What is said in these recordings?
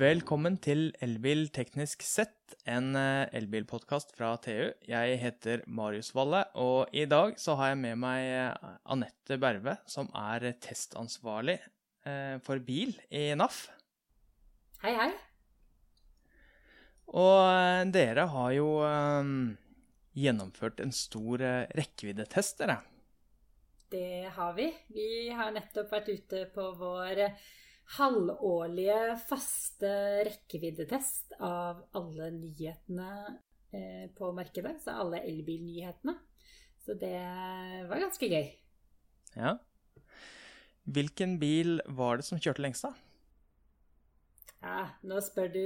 Velkommen til Elbil teknisk sett, en eh, elbilpodkast fra TU. Jeg heter Marius Valle, og i dag så har jeg med meg eh, Anette Berve, som er testansvarlig eh, for bil i NAF. Hei, hei. Og dere har jo gjennomført en stor rekkeviddetest, dere. Det har vi. Vi har nettopp vært ute på vår halvårlige, faste rekkeviddetest av alle nyhetene eh, på markedet. Så alle elbilnyhetene. Så det var ganske gøy. Ja. Hvilken bil var det som kjørte lengst, da? Ja, nå spør du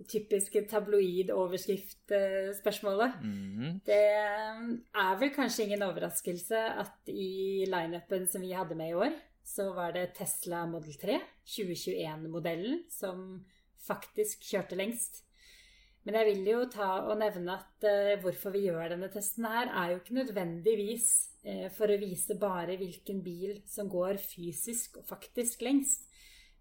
det typiske tabloid-overskrift-spørsmålet. Mm. Det er vel kanskje ingen overraskelse at i lineupen som vi hadde med i år, så var det Tesla Model 3, 2021-modellen, som faktisk kjørte lengst. Men jeg vil jo ta og nevne at uh, hvorfor vi gjør denne testen her, er jo ikke nødvendigvis uh, for å vise bare hvilken bil som går fysisk og faktisk lengst.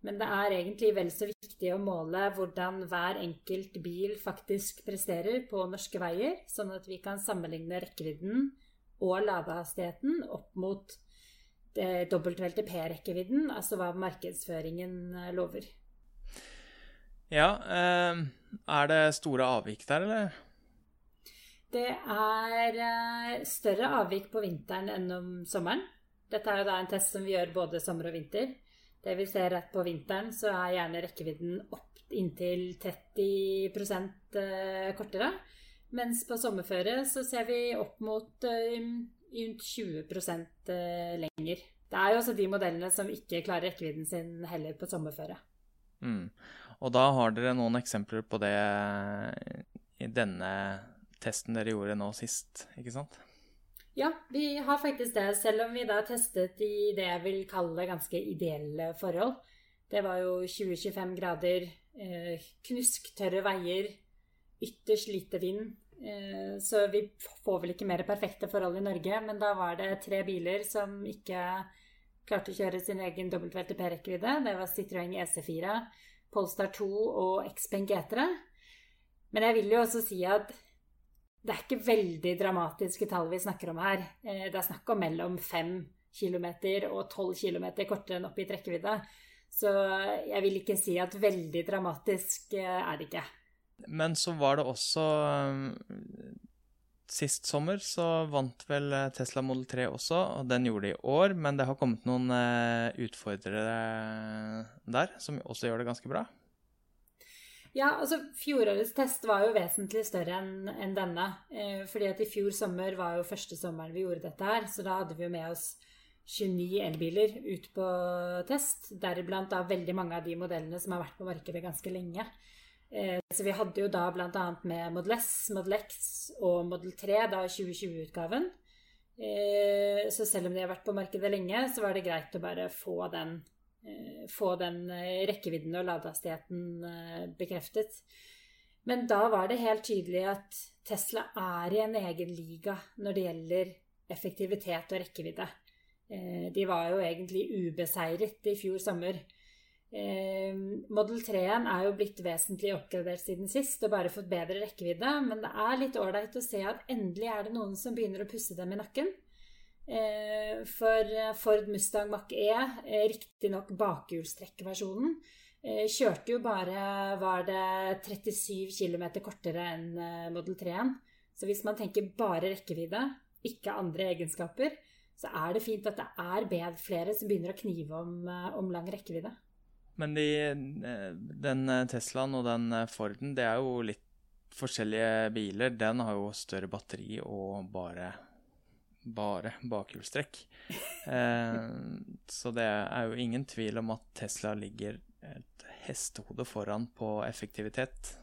Men det er egentlig vel så viktig å måle hvordan hver enkelt bil faktisk presterer på norske veier, sånn at vi kan sammenligne rekkevidden og ladehastigheten opp mot WLTP-rekkevidden, altså hva markedsføringen eh, lover. Ja, eh, er det store avvik der, eller? Det er eh, større avvik på vinteren enn om sommeren. Dette er jo da en test som vi gjør både sommer og vinter. Det vi ser at på vinteren så er gjerne rekkevidden opp inntil 30% kortere. Mens på sommerføre så ser vi opp mot rundt 20 eh, lenger. Det er jo også de modellene som ikke klarer rekkevidden sin heller på sommerføre. Mm. Og da har dere noen eksempler på det i denne testen dere gjorde nå sist, ikke sant? Ja, vi har faktisk det. Selv om vi da testet i det jeg vil kalle ganske ideelle forhold. Det var jo 20-25 grader, eh, knusktørre veier, ytterst lite vind, Eh, så vi får vel ikke mer perfekte forhold i Norge, men da var det tre biler som ikke klarte å kjøre sin egen WLTP-rekkevidde. Det var Citroën EC4, Polestar 2 og Xpeng G3. Men jeg vil jo også si at det er ikke veldig dramatiske tall vi snakker om her. Eh, det er snakk om mellom 5 km og 12 km kortere enn oppgitt rekkevidde. Så jeg vil ikke si at veldig dramatisk eh, er det ikke. Men så var det også eh, Sist sommer så vant vel eh, Tesla Model 3 også, og den gjorde det i år. Men det har kommet noen eh, utfordrere der som også gjør det ganske bra. Ja, altså fjorårets test var jo vesentlig større enn en denne. Eh, fordi at i fjor sommer var jo første sommeren vi gjorde dette her, så da hadde vi jo med oss 29 elbiler ut på test. Deriblant da veldig mange av de modellene som har vært på markedet ganske lenge. Eh, så vi hadde jo da bl.a. med Model S, Model X og Model 3, da 2020-utgaven. Eh, så selv om de har vært på markedet lenge, så var det greit å bare få den, eh, få den rekkevidden og ladehastigheten bekreftet. Men da var det helt tydelig at Tesla er i en egen liga når det gjelder effektivitet og rekkevidde. De var jo egentlig ubeseiret i fjor sommer. Eh, Model 3-en er jo blitt vesentlig oppgradert siden sist og bare fått bedre rekkevidde, men det er litt ålreit å se at endelig er det noen som begynner å pusse dem i nakken. Eh, for Ford Mustang Mach-E, eh, riktignok bakhjulstrekkversjonen, kjørte jo bare var det 37 km kortere enn Model 3-en. Så hvis man tenker bare rekkevidde, ikke andre egenskaper, så er det fint at det er flere som begynner å knive om, om lang rekkevidde. Men de, eh, den eh, Teslaen og den eh, Forden, det er jo litt forskjellige biler. Den har jo større batteri og bare bare bakhjulstrekk. eh, så det er jo ingen tvil om at Tesla ligger et hestehode foran på effektivitet.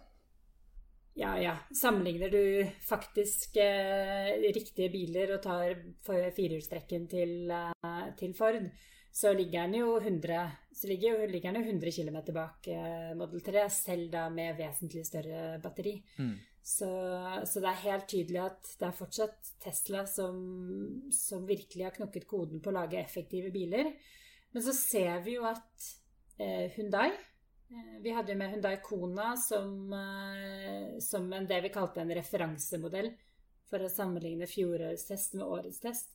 Ja, ja. Sammenligner du faktisk eh, riktige biler og tar firehjulstrekken til, eh, til Ford, så ligger den jo 100, ligger, ligger den jo 100 km bak eh, Model 3, selv da med vesentlig større batteri. Mm. Så, så, det er helt tydelig at det er fortsatt Tesla som, som, virkelig har knokket koden på å lage effektive biler. Men så ser vi jo at eh, Hundai Eh, vi hadde jo med Hundai Kona som, eh, som en, det vi kalte en referansemodell for å sammenligne fjorårets test med årets test.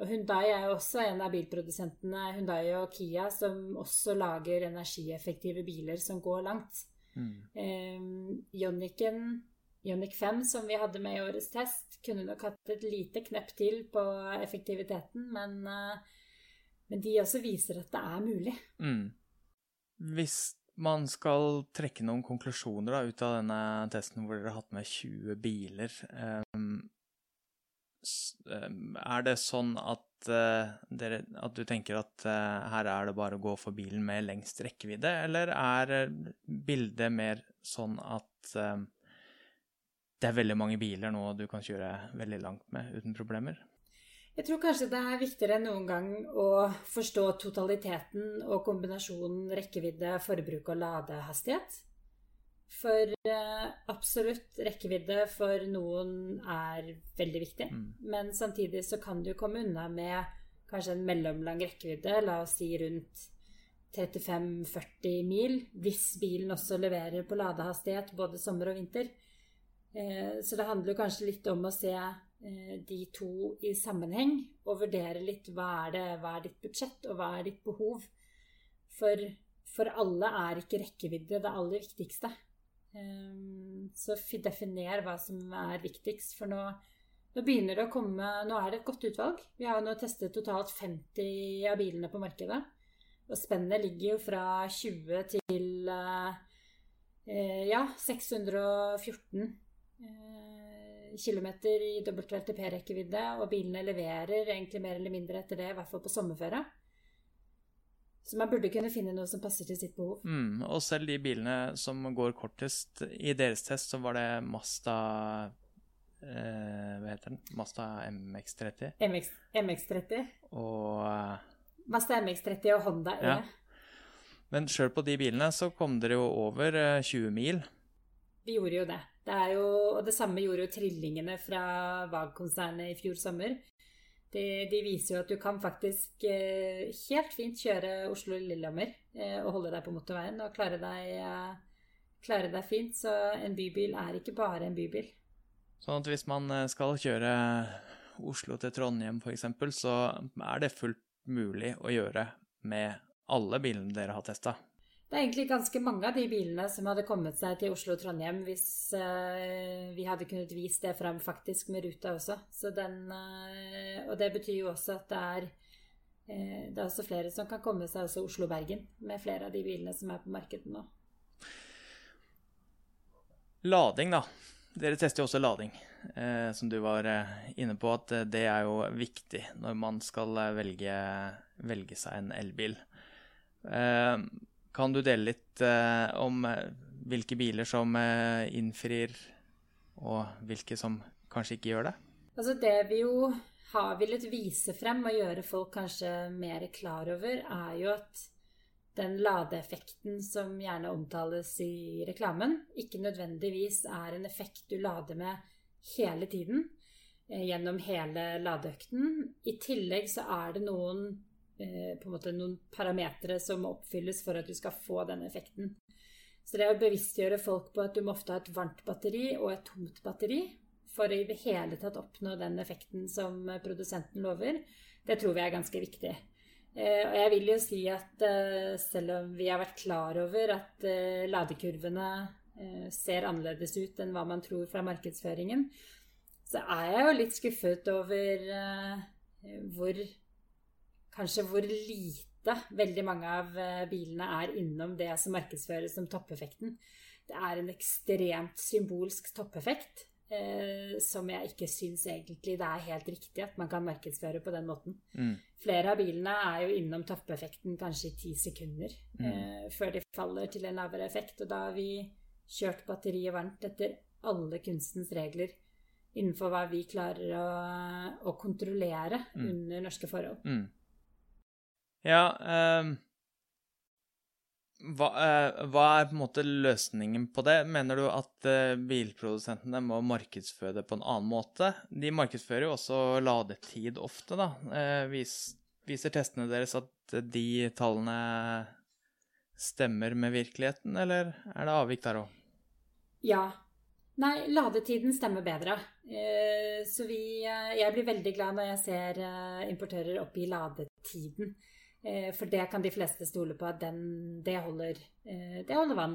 Og Hundai er jo også en av bilprodusentene, Hundai og Kia, som også lager energieffektive biler som går langt. Mm. Eh, Jonicen, Ioniq 5, som vi hadde med i årets test, kunne nok hatt et lite knepp til på effektiviteten, men, eh, men de også viser at det er mulig. Mm. Hvis man skal trekke noen konklusjoner da, ut av denne testen hvor dere har hatt med 20 biler. Um, er det sånn at, uh, dere, at du tenker at uh, her er det bare å gå for bilen med lengst rekkevidde, eller er bildet mer sånn at uh, det er veldig mange biler nå du kan kjøre veldig langt med uten problemer? Jeg tror kanskje det er viktigere enn noen gang å forstå totaliteten og kombinasjonen rekkevidde, forbruk og ladehastighet. For uh, absolutt rekkevidde for noen er veldig viktig. Mm. Men samtidig så kan du komme unna med kanskje en mellomlang rekkevidde, la oss si rundt 35-40 mil, hvis bilen også leverer på ladehastighet både sommer og vinter. Uh, så det handler kanskje litt om å se Eh, de to i sammenheng og vurdere litt hva er, det, hva er ditt budsjett, og hva er ditt behov. For, for alle er ikke rekkevidde det aller viktigste. Eh, så definer hva som er viktigst, for nå, nå begynner det å komme Nå er det et godt utvalg. Vi har nå testet totalt 50 av bilene på markedet. Og spennet ligger jo fra 20 til eh, ja, 614 km i WLTP-rekkevidde, og bilene leverer egentlig mer eller mindre etter det, i hvert fall på sommerføre. Så man burde kunne finne noe som passer til sitt behov. Mm, og selv de bilene som går kortest, i deres test så var det Masta eh, Hva heter den? Masta MX30. MX, MX30. Og uh, Masta MX30 og Honda E. Ja. Men sjøl på de bilene så kom dere jo over 20 eh, mil. Vi gjorde jo det. Det er jo, og det samme gjorde jo trillingene fra VAG-konsernet i fjor sommer. De, de, viser jo at du kan faktisk eh, helt fint kjøre Oslo-Lillehammer eh, og holde deg på motorveien og klare deg, eh, klare deg fint. Så en bybil er ikke bare en bybil. Sånn at hvis man eh, skal kjøre Oslo til Trondheim f.eks., så er det fullt mulig å gjøre med alle bilene dere har testa? Det er egentlig ganske mange av de bilene som hadde kommet seg til Oslo og Trondheim hvis uh, vi hadde kunnet vist det fram faktisk med ruta også. Den, uh, og det betyr jo også at det er, uh, det er også flere som kan komme seg også Oslo-Bergen med flere av de bilene som er på markedet nå. Lading, da. Dere tester jo også lading, som du var inne på. At det er jo viktig når man skal velge, velge seg en elbil. Uh, kan du dele litt eh, om eh, hvilke biler som eh, innfrir, og hvilke som kanskje ikke gjør det? Altså Det vi jo har villet vise frem og gjøre folk kanskje mer klar over, er jo at den ladeeffekten som gjerne omtales i reklamen, ikke nødvendigvis er en effekt du lader med hele tiden eh, gjennom hele ladeøkten. I tillegg så er det noen på en måte noen parametere som må oppfylles for at du skal få den effekten. Så det å bevisstgjøre folk på at du må ofte ha et varmt batteri og et tomt batteri for å i det hele tatt oppnå den effekten som produsenten lover, det tror vi er ganske viktig. Eh, og jeg vil jo si at eh, selv om vi har vært klar over at ladekurvene ser annerledes ut enn hva man tror fra markedsføringen, så er jeg jo litt skuffet over hvor kanskje hvor lite veldig mange av eh, bilene er innom det som markedsføres som toppeffekten. Det er en ekstremt symbolsk toppeffekt eh, som jeg ikke syns egentlig det er helt riktig at man kan markedsføre på den måten. Mm. Flere av bilene er jo innom toppeffekten kanskje i ti sekunder mm. eh, før de faller til en lavere effekt. Og da har vi kjørt batteriet varmt etter alle kunstens regler innenfor hva vi klarer å, å kontrollere mm. under norske forhold. Ja um, hva, uh, hva, er på en måte løsningen på det? Mener du at uh, bilprodusentene må markedsføre det på en annen måte? De markedsfører jo også ladetid ofte, da. Uh, vis, viser testene deres at de tallene stemmer med virkeligheten, eller er det avvik der òg? Ja. Nei, ladetiden stemmer bedre. Så vi Jeg blir veldig glad når jeg ser importører oppgi ladetiden. For det kan de fleste stole på at den, det, holder, det holder vann.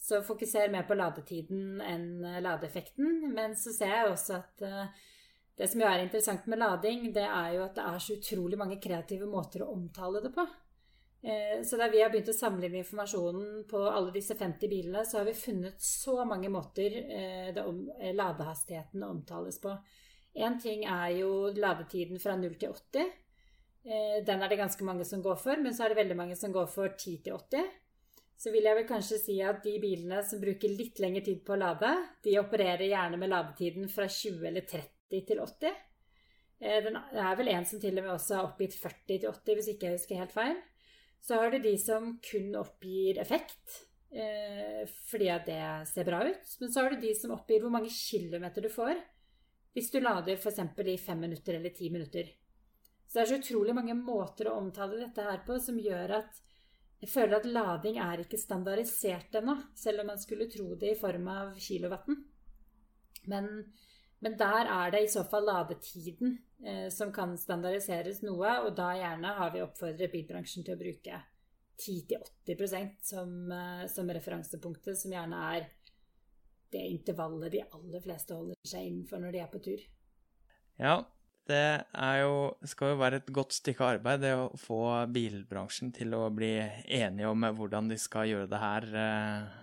Så fokuser mer på ladetiden enn ladeeffekten. Men så ser jeg også at det som jo er interessant med lading, det er jo at det er så utrolig mange kreative måter å omtale det på. Eh, så da vi har begynt å samle inn informasjonen på alle disse 50 bilene, så har vi funnet så mange måter eh, eh, ladehastigheten omtales på. Én ting er jo ladetiden fra 0 til 80. Den er det ganske mange som går for, men så er det veldig mange som går for 10 til 80. Så vil jeg vel kanskje si at de bilene som bruker litt lengre tid på å lade, de opererer gjerne med ladetiden fra 20 eller 30 til 80. Det er vel en som til og med også har oppgitt 40 til 80, hvis ikke jeg husker helt feil. Så har du de som kun oppgir effekt, eh, fordi at det ser bra ut. Men så har du de som oppgir hvor mange kilometer du får hvis du lader f.eks. i fem minutter eller ti minutter. Så det er så utrolig mange måter å omtale dette her på som gjør at jeg føler at lading er ikke standardisert ennå, selv om man skulle tro det i form av kilowatten. Men men der er det i så fall ladetiden eh, som kan standardiseres noe, og da gjerne har vi oppfordret bilbransjen til å bruke 10-80% som, eh, som referansepunktet, som gjerne er det intervallet de aller fleste holder seg innenfor når de er på tur. Ja, det jo, skal jo være et godt stykke arbeid det å få bilbransjen til å bli enige om hvordan de skal gjøre det her eh,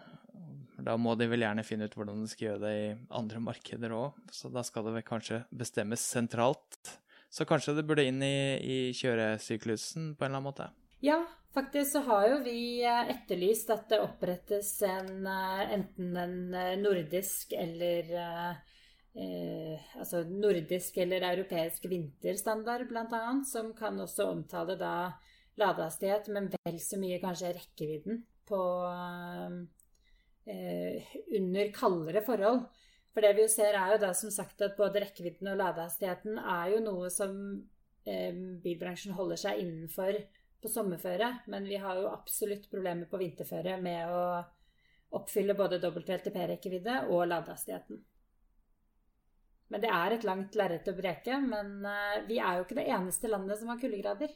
da må de vel gjerne finne ut hvordan de skal gjøre det i andre markeder òg, så da skal det vel kanskje bestemmes sentralt. Så kanskje det burde inn i, i kjøresyklusen på en eller annen måte? Ja, faktisk så har jo vi eh, etterlyst at det opprettes en eh, enten en eh, nordisk eller eh, altså nordisk eller europeisk vinterstandard, bl.a., som kan også omtale da ladehastighet, men vel så mye kanskje rekkevidden på eh, under kaldere forhold. For det vi jo ser er jo da som sagt at både rekkevidden og ladehastigheten er jo noe som eh, bilbransjen holder seg innenfor på sommerføre, men vi har jo absolutt problemer på vinterføre med å oppfylle både WLTP-rekkevidde og ladehastigheten. Men det er et langt lerret å breke. Men eh, vi er jo ikke det eneste landet som har kuldegrader.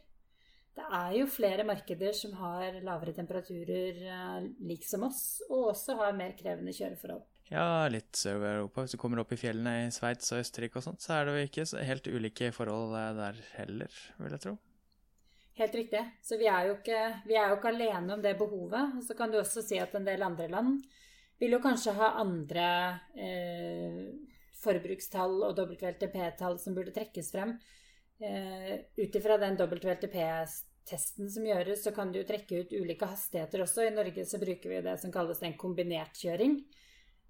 Det er jo flere markeder som har lavere temperaturer eh, lik som oss, og også har mer krevende kjøreforhold. Ja, litt Sør-Europa. Hvis du kommer opp i fjellene i Sveits og Østerrike og sånt, så er det jo ikke helt ulike forhold eh, der heller, vil jeg tro. Helt riktig. Så vi er, jo ikke, vi er jo ikke alene om det behovet. Og så kan du også si at en del andre land vil jo kanskje ha andre eh, forbrukstall og WLTP-tall som burde trekkes frem. Eh, ut ifra den WLTP-testen som gjøres, så kan du trekke ut ulike hastigheter også. I Norge så bruker vi det som kalles en kombinert kjøring.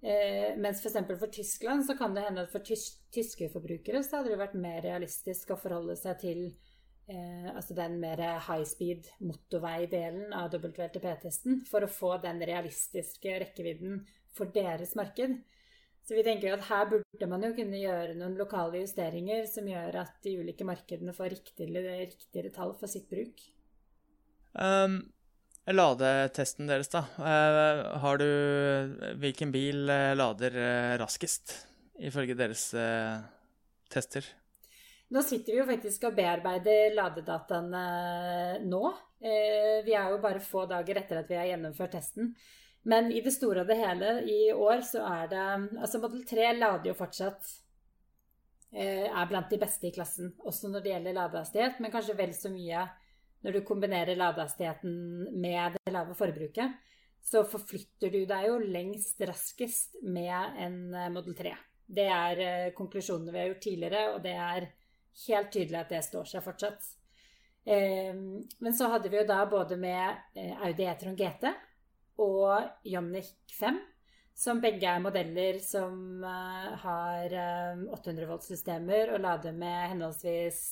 Eh, mens f.eks. For, for Tyskland så kan det hende at for tys tyske forbrukere så hadde det vært mer realistisk å forholde seg til eh, altså den mer high speed motorveidelen av WLTP-testen for å få den realistiske rekkevidden for deres marked. Så vi tenker at her burde man jo kunne gjøre noen lokale justeringer som gjør at de ulike markedene får riktigere, riktigere tall for sitt bruk. Um, ladetesten deres, da. Uh, har du Hvilken bil uh, lader uh, raskest, ifølge deres tester? Nå sitter vi jo faktisk og bearbeider ladedataene nå. Vi er jo bare få dager etter at vi har gjennomført testen. Men i det store og det hele i år så er det Altså Model 3 lader jo fortsatt eh, Er blant de beste i klassen, også når det gjelder ladehastighet, men kanskje vel så mye når du kombinerer ladehastigheten med det lave forbruket. Så forflytter du deg jo lengst raskest med en modell Model 3. Det er eh, konklusjonene vi har gjort tidligere, og det er helt tydelig at det står seg fortsatt. Men så hadde vi jo da både med Audi E-tron GT og Ioniq 5, som begge er modeller som uh, har uh, 800 volt-systemer og lader med henholdsvis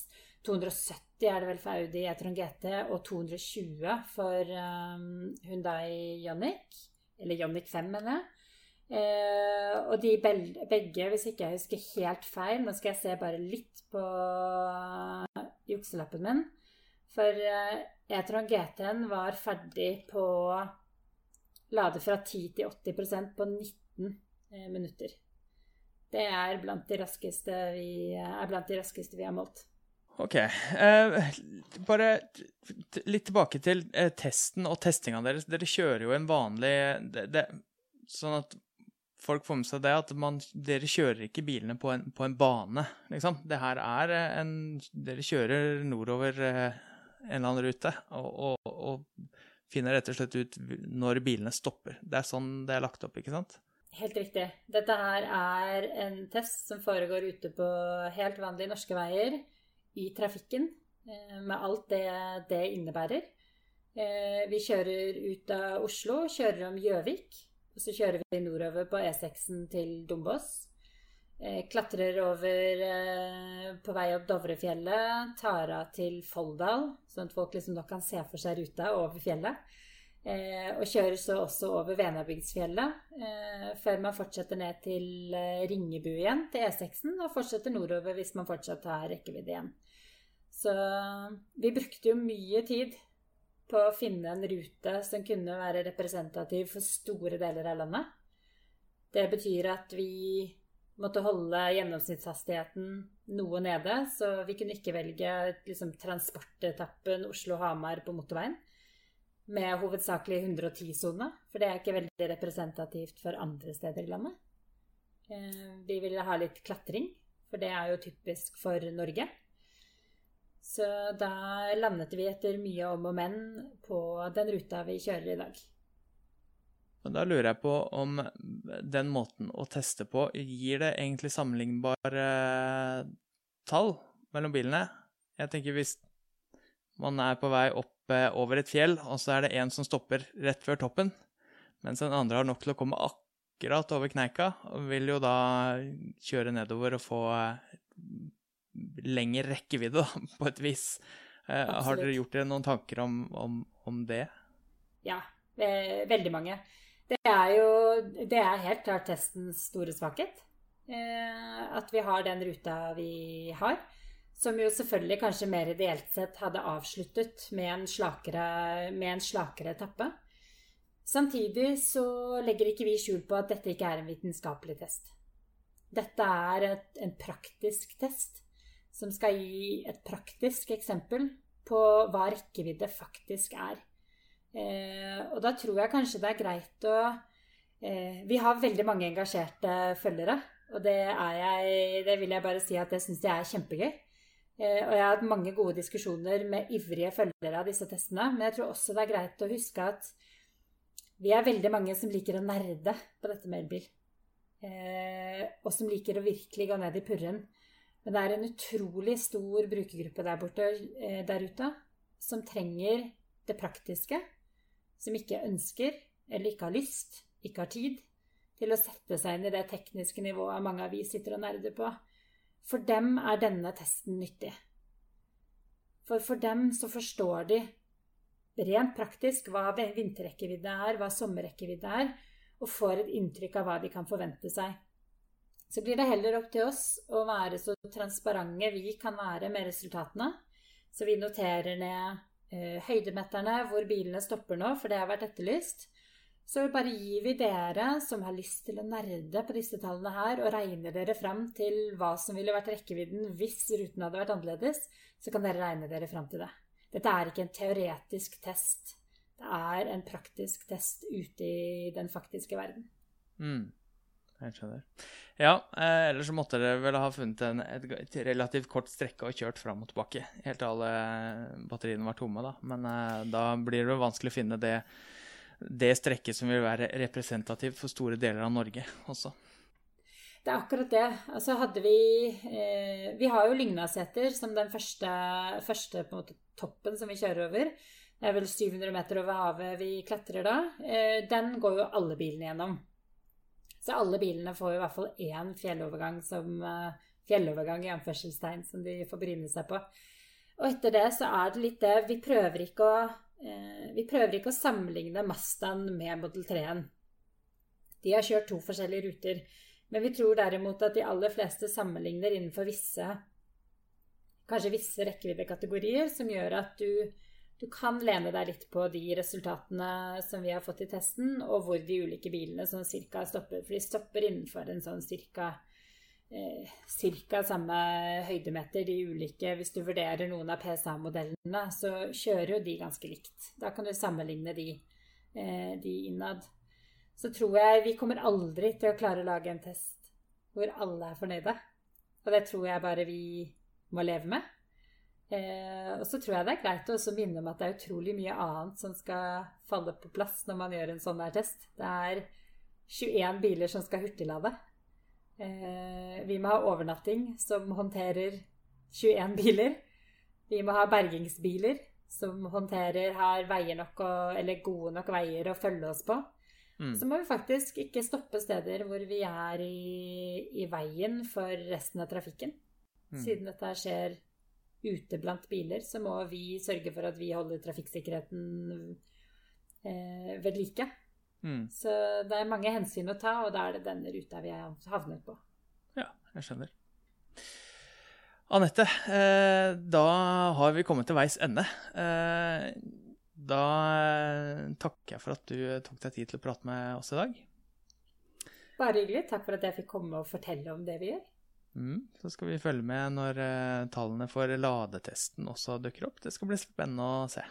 270 er det vel for Audi e-tron GT og 220 for Hundai Hyundai Ioniq. Eller Ioniq 5, mener jeg. Eh, og de begge, hvis ikke jeg husker helt feil Nå skal jeg se bare litt på jukselappen min. For eh, E-tron GT-en var ferdig på lade fra 10 til 80% på 19 eh, minutter. Det er blant de raskeste vi, blant de raskeste vi har målt. OK. Eh, bare litt tilbake til eh, testen og testinga deres. Dere kjører jo en vanlig det, det, Sånn at folk får med seg det at man, dere kjører ikke bilene på en, på en, bane, liksom. Det her er en Dere kjører nordover eh, en eller annen rute og, og, og, finner rett og slett ut når bilene stopper. Det er sånn det er lagt opp, ikke sant? Helt riktig. Dette her er en test som foregår ute på helt vanlige norske veier i trafikken, eh, med alt det det innebærer. Eh, vi kjører ut av Oslo, kjører om Gjøvik, og så kjører vi nordover på E6-en til Dombås. Eh, klatrer over på vei opp Dovrefjellet, tar av til Folldal, sånn at folk liksom nok kan se for seg ruta over fjellet. Eh, og kjører så også over Venabygdsfjellet, eh, før man fortsetter ned til eh, Ringebu igjen, til E6-en, og fortsetter nordover hvis man fortsatt har rekkevidde igjen. Så vi brukte jo mye tid på å finne en rute som kunne være representativ for store deler av landet. Det betyr at vi måtte holde gjennomsnittshastigheten noe nede, så vi kunne ikke velge liksom, transportetappen Oslo-Hamar på motorveien med hovedsakelig 110-sone, for det er ikke veldig representativt for andre steder i landet. Eh, vi ville ha litt klatring, for det er jo typisk for Norge. Så da landet vi etter mye om og men på den ruta vi kjører i dag. Og da lurer jeg på om den måten å teste på gir det egentlig sammenlignbare tall mellom bilene? Jeg tenker hvis man er på vei opp over et fjell, og så er det en som stopper rett før toppen, mens den andre har nok til å komme akkurat over kneika, og vil jo da kjøre nedover og få eh, lengre rekkevidde, da, på et vis. Absolutt. Eh, har dere gjort dere noen tanker om, om, om det? Ja, veldig mange. Det er jo Det er helt klart testens store svakhet. Eh, at vi har den ruta vi har. Som jo selvfølgelig kanskje mer ideelt sett hadde avsluttet med en slakere, med en slakere etappe. Samtidig så legger ikke vi skjul på at dette ikke er en vitenskapelig test. Dette er et, en praktisk test som skal gi et praktisk eksempel på hva rekkevidde faktisk er. Eh, og da tror jeg kanskje det er greit å eh, Vi har veldig mange engasjerte følgere. Og det, jeg, det vil jeg bare si at det syns jeg er kjempegøy. Eh, og jeg har hatt mange gode diskusjoner med ivrige følgere av disse testene. Men jeg tror også det er greit å huske at vi er veldig mange som liker å nerde på dette med elbil. Eh, og som liker å virkelig gå ned i purren. Men det er en utrolig stor brukergruppe der, borte, eh, der ute som trenger det praktiske. Som ikke ønsker, eller ikke har lyst, ikke har tid, til å sette seg inn i det tekniske nivået mange av vi sitter og nerder på. For dem er denne testen nyttig. For for dem så forstår de rent praktisk hva vinterrekkevidde er, hva sommerrekkevidde er, og får et inntrykk av hva de kan forvente seg. Så blir det heller opp til oss å være så transparente vi kan være med resultatene. Så vi noterer ned høydemeterne, hvor bilene stopper nå, for det har vært etterlyst. Så bare gir vi dere som har lyst til å nerde på disse tallene her, og regner dere fram til hva som ville vært rekkevidden hvis ruten hadde vært annerledes, så kan dere regne dere fram til det. Dette er ikke en teoretisk test. Det er en praktisk test ute i den faktiske verden. Mm. Jeg skjønner. Ja, eh, ellers så måtte dere vel ha funnet en, et, et, relativt kort strekke og kjørt fram og tilbake. Helt til alle batteriene var tomme, da. Men eh, da blir det vanskelig å finne det det strekket som vil være representativt for store deler av Norge også. Det er akkurat det. Altså hadde vi eh, Vi har jo Lygnaseter som den første, første måte, toppen som vi kjører over. Det er vel 700 meter over havet vi klatrer da. Eh, den går jo alle bilene gjennom. Så alle bilene får i hvert fall én fjellovergang som eh, fjellovergang i anførselstegn som de får bryne seg på. Og etter det så er det litt det Vi prøver ikke å Eh, prøver ikke å sammenligne Mazdaen med Model 3-en. De har kjørt to forskjellige ruter. Men vi tror derimot at de aller fleste sammenligner innenfor visse kanskje visse rekkeviddekategorier som gjør at du, du kan lene deg litt på de resultatene som vi har fått i testen, og hvor de ulike bilene sånn cirka stopper. For de stopper innenfor en sånn cirka eh, samme høydemeter, de ulike. Hvis du vurderer noen av PSA-modellene, så kjører jo de ganske likt. Da kan du sammenligne de, eh, de innad. Så tror jeg vi kommer aldri til å klare å lage en test hvor alle er fornøyde. Og det tror jeg bare vi må leve med. Eh, og så tror jeg det er greit å minne om at det er utrolig mye annet som skal falle på plass når man gjør en sånn her test. Det er 21 biler som skal hurtiglade. Eh, vi må ha overnatting som håndterer 21 biler. Vi må ha bergingsbiler som håndterer, har veier nok og, eller gode nok veier å følge oss på. Mm. Så må vi faktisk ikke stoppe steder hvor vi er i, i veien for resten av trafikken. Mm. Siden dette skjer ute blant biler, så må vi sørge for at vi holder trafikksikkerheten eh, ved like. Mm. Så det er mange hensyn å ta, og da er det denne ruta vi har havnet på. Ja, jeg skjønner. Anette, eh, da har vi kommet til veis ende. Eh, da takker jeg for at du tok deg tid til å prate med oss i dag. Bare hyggelig. Takk for at jeg fikk komme og fortelle om det vi gjør. Mm, så skal vi følge med når uh, tallene for ladetesten også dukker opp. Det skal bli spennende å se.